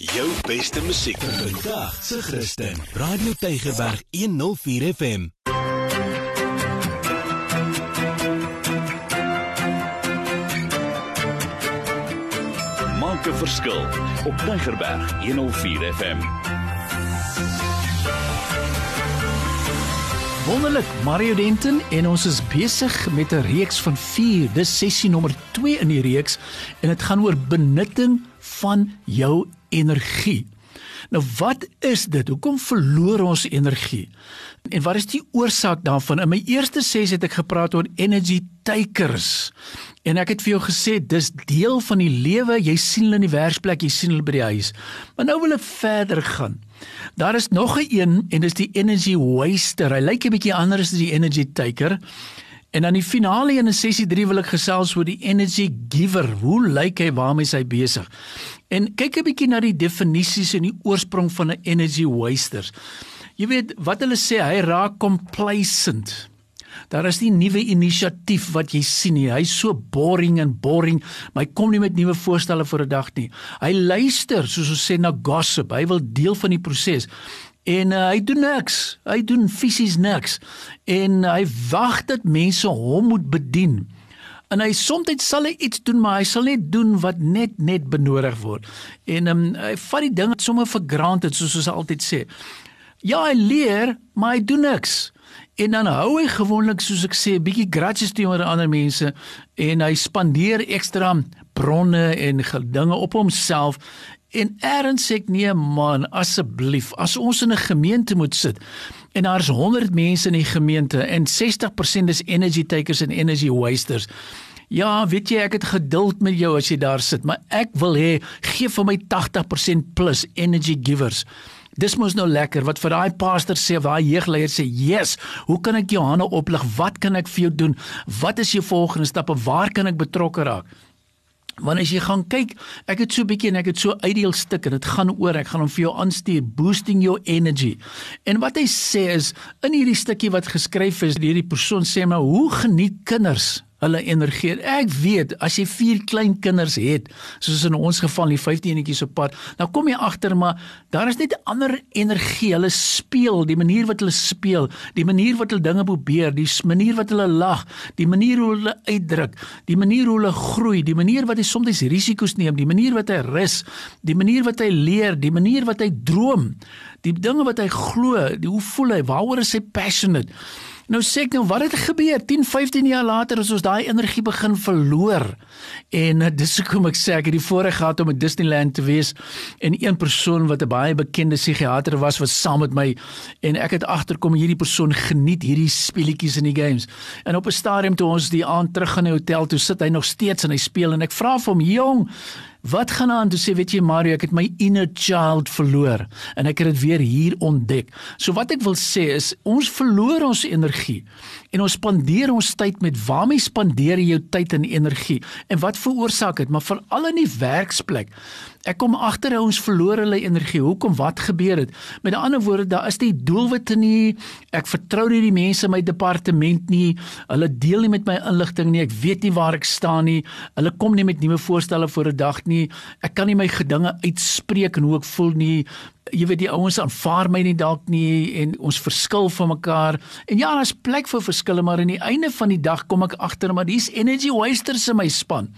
Jou beste musiek vandag se Christen. Radio Tygerberg 104 FM. Maak 'n verskil op Tygerberg 104 FM. Wonderlik, Mario Denton en ons is besig met 'n reeks van 4. Dis sessie nommer 2 in die reeks en dit gaan oor benutting van jou energie. Nou wat is dit? Hoekom verloor ons energie? En wat is die oorsaak daarvan? In my eerste ses het ek gepraat oor energy takers. En ek het vir jou gesê dis deel van die lewe. Jy sien hulle in die werksplek, jy sien hulle by die huis. Maar nou wil ek verder gaan. Daar is nog 'n een en dis die energy waster. Hy lyk 'n bietjie anders as die energy taker. En dan die finale in 'n sessie 3 wil ek gesels oor die energy giver. Hoe lyk hy waarmee hy besig? En kyk 'n bietjie na die definisies en die oorsprong van 'n energy waster. Jy weet wat hulle sê, hy raak complacent. Daar is nie nuwe inisiatief wat jy sien nie. Hy's so boring en boring, hy kom nie met nuwe voorstelle vir 'n dag nie. Hy luister, soos ons sê na gossip. Hy wil deel van die proses. En uh, hy doen niks. Hy doen fisies niks. En uh, hy wag dat mense hom moet bedien. En hy soms sal hy iets doen, maar hy sal net doen wat net net benodig word. En um, hy vat die ding sommer vir granted soos ons altyd sê. Ja, hy leer, maar hy doen niks. En dan hou hy gewoonlik soos ek sê 'n bietjie grudges teenoor ander mense en hy spandeer ekstra bronne en dinge op homself En eerens sê ek nee man, asseblief, as ons in 'n gemeente moet sit en daar's 100 mense in die gemeente en 60% is energy takers en energy wasters. Ja, weet jy, ek het geduld met jou as jy daar sit, maar ek wil hê gee vir my 80% plus energy givers. Dis mos nou lekker wat vir daai pastor sê of daai jeugleier sê, "Yes, hoe kan ek jou hande oplig? Wat kan ek vir jou doen? Wat is jou volgende stappe? Waar kan ek betrokke raak?" Want as jy gaan kyk, ek het so 'n bietjie en ek het so uitdeel stuk en dit gaan oor, ek gaan hom vir jou aanstuur, boosting your energy. En wat hy sê is in hierdie stukkie wat geskryf is, hierdie persoon sê maar hoe geniet kinders hulle energie. Ek weet as jy vier klein kinders het, soos in ons geval die 15 enetjies op pad, dan kom jy agter maar daar is net 'n ander energie. Hulle speel, die manier wat hulle speel, die manier wat hulle dinge probeer, die manier wat hulle lag, die manier hoe hulle uitdruk, die manier hoe hulle groei, die manier wat hy soms risiko's neem, die manier wat hy rus, die manier wat hy leer, die manier wat hy droom, die dinge wat hy glo, die hoe voel hy, waaroor is hy passionate? Nou sê ek nou wat het gebeur 10, 15 jaar later as ons daai energie begin verloor. En uh, dis hoekom ek sê ek het die voorreg gehad om in Disneyland te wees en een persoon wat 'n baie bekende psigiater was was saam met my en ek het agterkom hierdie persoon geniet hierdie speletjies in die games. En op 'n stadium toe ons die aand terug gaan na die hotel toe sit hy nog steeds en hy speel en ek vra vir hom jong Wat gaan aan toe sê weet jy Mario ek het my inner child verloor en ek het dit weer hier ontdek. So wat ek wil sê is ons verloor ons energie en ons spandeer ons tyd met waarmee spandeer jy jou tyd en energie en wat veroorsaak dit maar veral in die werksplek. Ek kom agter ons verloor hulle energie. Hoekom? Wat gebeur het? Met ander woorde, daar is nie doelwitte nie. Ek vertrou nie die mense in my departement nie. Hulle deel nie met my inligting nie. Ek weet nie waar ek staan nie. Hulle kom nie met nuwe voorstelle vir 'n dag nie. Ek kan nie my gedinge uitspreek en hoe ek voel nie. Jy weet die ouens aanvaar my nie dalk nie en ons verskil van mekaar. En ja, daar's plek vir verskille, maar aan die einde van die dag kom ek agter maar dis energy wasters in my span.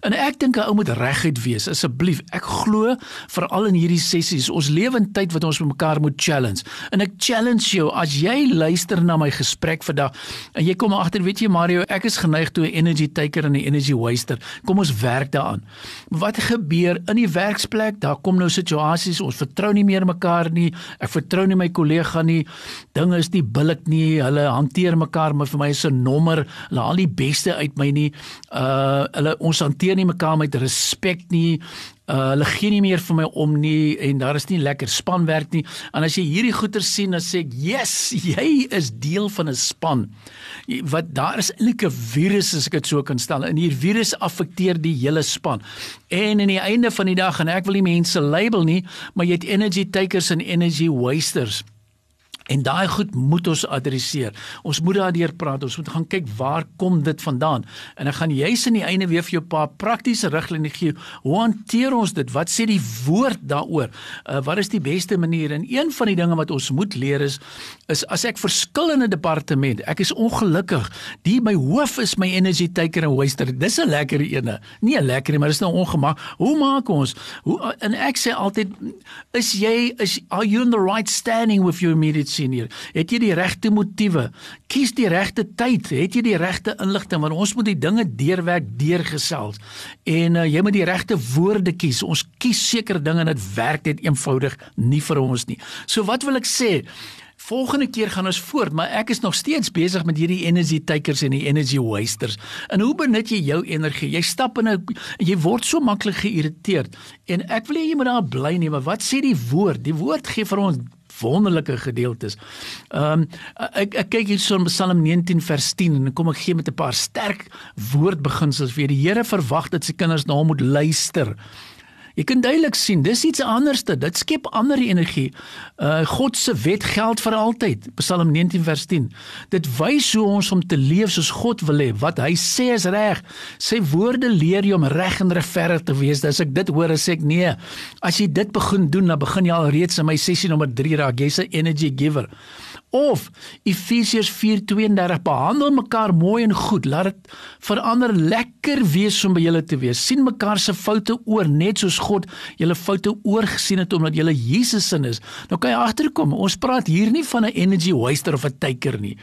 En ek dink 'n ou moet reguit wees asseblief. Ek glo veral in hierdie sessies, ons lewe in tyd wat ons mekaar moet challenge. En ek challenge jou as jy luister na my gesprek vandag en jy kom agter, weet jy Mario, ek is geneig toe 'n energy taker en 'n energy waster. Kom ons werk daaraan. Wat gebeur in die werksplek? Daar kom nou situasies ons vertrou nie meer mekaar nie. Ek vertrou nie my kollega nie. Dinge is nie billik nie. Hulle hanteer mekaar maar vir my is 'n nommer. Hulle haal die beste uit my nie. Uh hulle ons hanteer hanteer nie mekaar met respek nie. Uh, hulle gee nie meer vir my om nie en daar is nie lekker spanwerk nie. En as jy hierdie goeie sien dan sê ek, "Yes, jy is deel van 'n span." Wat daar is eintlik 'n virus as ek dit so kan stel. En hierdie virus affekteer die hele span. En aan die einde van die dag en ek wil nie mense label nie, maar jy het energy takers en energy wasters. En daai goed moet ons adresseer. Ons moet daardeur praat. Ons moet gaan kyk waar kom dit vandaan. En ek gaan juis in die einde weer vir jou 'n paar praktiese riglyne gee. Hoe hanteer ons dit? Wat sê die woord daaroor? Uh, wat is die beste manier? En een van die dinge wat ons moet leer is is as ek verskillende departement, ek is ongelukkig. Die my hoof is my energy taker en waster. Dis 'n lekker ene. Nie 'n lekker nie, maar dis nou ongemak. Hoe maak ons? Hoe en ek sê altyd is jy is are you in the right standing with your immediate senior? Het jy die regte motiewe? Kies die regte tyd. Het jy die regte inligting? Want ons moet die dinge deurwerk, deurgesels. En uh, jy moet die regte woorde kies. Ons kies sekere dinge en dit werk net eenvoudig nie vir ons nie. So wat wil ek sê? Volgende keer gaan ons voort, maar ek is nog steeds besig met hierdie energy takers en die energy wasters. En hoe benut jy jou energie? Jy stap in 'n jy word so maklik geïrriteerd. En ek wil hê jy moet daar bly nie, maar wat sê die woord? Die woord gee vir ons wonderlike gedeeltes. Ehm um, ek ek kyk hier so in Psalm 19 vers 10 en kom ek gee met 'n paar sterk woordbeginsels vir die Here verwag dat sy kinders na hom moet luister. Jy kan duidelik sien, dis iets anderste. Dit skep ander energie. Uh God se wet geld vir altyd. Psalm 19 vers 10. Dit wys hoe ons om te leef soos God wil hê. Wat hy sê is reg. Sy woorde leer jou om reg en regverdig te wees. As ek dit hoor, sê ek nee. As jy dit begin doen, dan begin jy al reeds in my sessie nommer 3 raak. Jy's 'n energy giver. Of Efesiërs 4:32 behandel mekaar mooi en goed. Laat dit verander lekker wees om by julle te wees. sien mekaar se foute oor net soos God julle foute oorgesien het omdat julle Jesus se is. Nou kan jy agterkom. Ons praat hier nie van 'n energy waster of 'n taker nie.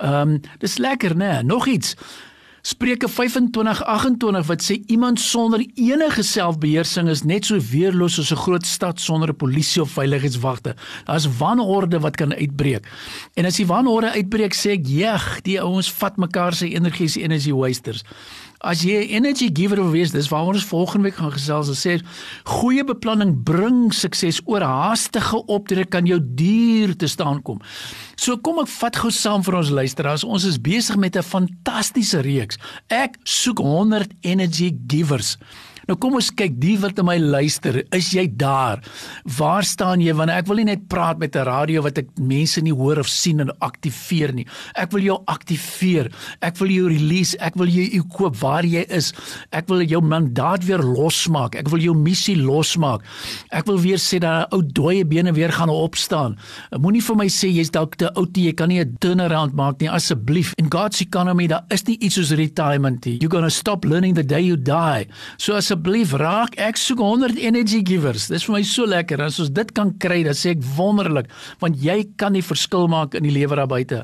Ehm um, dis lekker, né? Nog iets. Spreuke 25:28 wat sê iemand sonder enige selfbeheersing is net so weerloos soos 'n groot stad sonder 'n polisie of veiligheidswagte. Daar's wanorde wat kan uitbreek. En as die wanorde uitbreek, sê ek, "Jeg, die ouens vat mekaar se energie se energy wasters." As jy 'n energy giver wil wees, dis waar ons volgende week gaan gesels en sê goeie beplanning bring sukses oor haastige optrede kan jou duur te staan kom. So kom ek vat gou saam vir ons luisteraars. Ons is besig met 'n fantastiese reeks. Ek soek 100 energy givers. Nou kom ons kyk die wat in my luister, is jy daar? Waar staan jy want ek wil nie net praat met 'n radio wat ek mense nie hoor of sien en aktiveer nie. Ek wil jou aktiveer. Ek wil jou release. Ek wil jou koop waar jy is. Ek wil jou mandaat weer losmaak. Ek wil jou missie losmaak. Ek wil weer sê dat ou dooie bene weer gaan opstaan. Moenie vir my sê jy's dalk te oud, jy kan nie 'n turnaround maak nie asseblief. In God's economy daar is nie iets soos retirement nie. You're going to stop learning the day you die. So as asseblief raak ek soek 100 energy givers. Dis vir my so lekker as ons dit kan kry, dan sê ek wonderlik want jy kan die verskil maak in die lewe daar buite.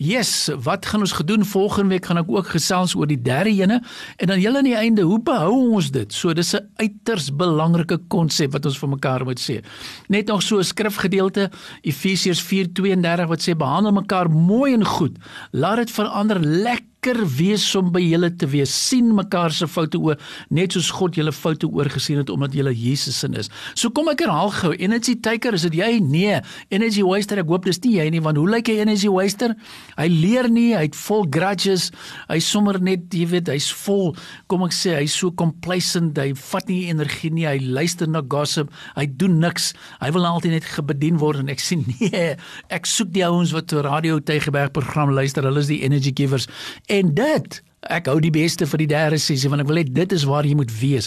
Yes, wat gaan ons gedoen volgende week gaan ek ook gesels oor die derde ene en dan julle aan die einde, hoe behou ons dit? So dis 'n uiters belangrike konsep wat ons vir mekaar moet sê. Net nog so 'n skrifgedeelte Efesiërs 4:32 wat sê behandel mekaar mooi en goed. Laat dit verander lekker lekker wees om by julle te wees. sien mekaar se foute oor, net soos God julle foute oorgesien het omdat julle Jesus in is. So kom ek herhaal gou. Energy taker, is dit jy? Nee. Energy waster, ek hoop dis nie jy nie, want hoe lyk hy energy waster? Hy leer nie, hy't vol grudges. Hy sommer net, jy weet, hy's vol, kom ek sê, hy's so complacent. Hy vat nie energie nie. Hy luister na gossip. Hy doen niks. Hy wil altyd net gebedien word en ek sê nee. Ek soek die ouens wat op radio Tygerberg program luister. Hulle is die energy givers En dit Ek hou die beste vir die derde sessie want ek wil hê dit is waar jy moet wees.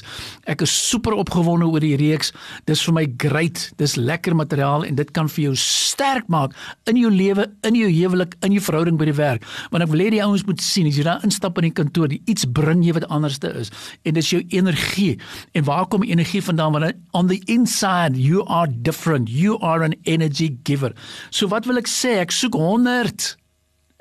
Ek is super opgewonde oor die reeks. Dis vir my great. Dis lekker materiaal en dit kan vir jou sterk maak in jou lewe, in jou huwelik, in jou verhouding by die werk. Want ek wil hê die ouens moet sien as jy daar instap in die kantoor, die iets bring jy wat anderste is en dis jou energie. En waar kom energie vandaan? Want on the inside you are different. You are an energy giver. So wat wil ek sê? Ek soek 100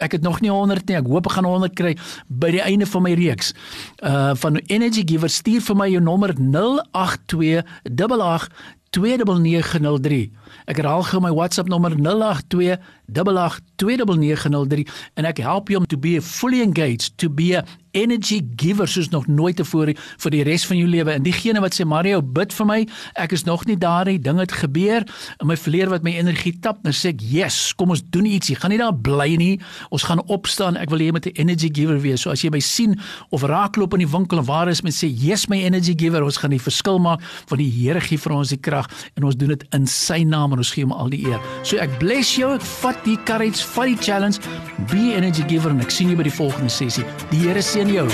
Ek het nog nie 100 nie. Ek hoop ek gaan 100 kry by die einde van my reeks. Uh van Energy Giver stuur vir my jou nommer 082 88 29903. Ek herhaal gou my WhatsApp nommer 082 882903 en ek help jou om to be fully engaged, to be a energy giver soos nog nooit tevore vir die res van jou lewe. En diegene wat sê Mario, bid vir my. Ek is nog nie daar nie. Dinge het gebeur in my verlede wat my energie tap. Nou sê ek, "Yes, kom ons doen iets. Jy gaan nie daar bly nie. Ons gaan opstaan. Ek wil hê jy moet 'n energy giver wees. So as jy my sien of raakloop in die winkel en waar is my sê, "Yes, my energy giver. Ons gaan die verskil maak want die Here gee vir ons die krag en ons doen dit in sy naam en ons gee hom al die eer." So ek bless jou. Ek vat die Courage Fight Challenge. Be Energy Giver en ek sien jou by die volgende sessie. Die Here seën jou.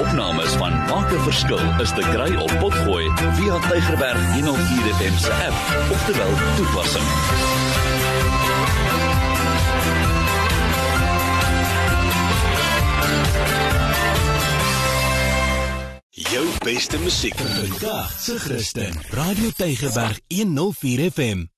Opnames van Maak 'n Verskil is te kry op Potgooi via Tygerberg 104 FM se app of te wel toepassing. Jou beste musiek vandag se Christen. Radio Tygerberg 104 FM.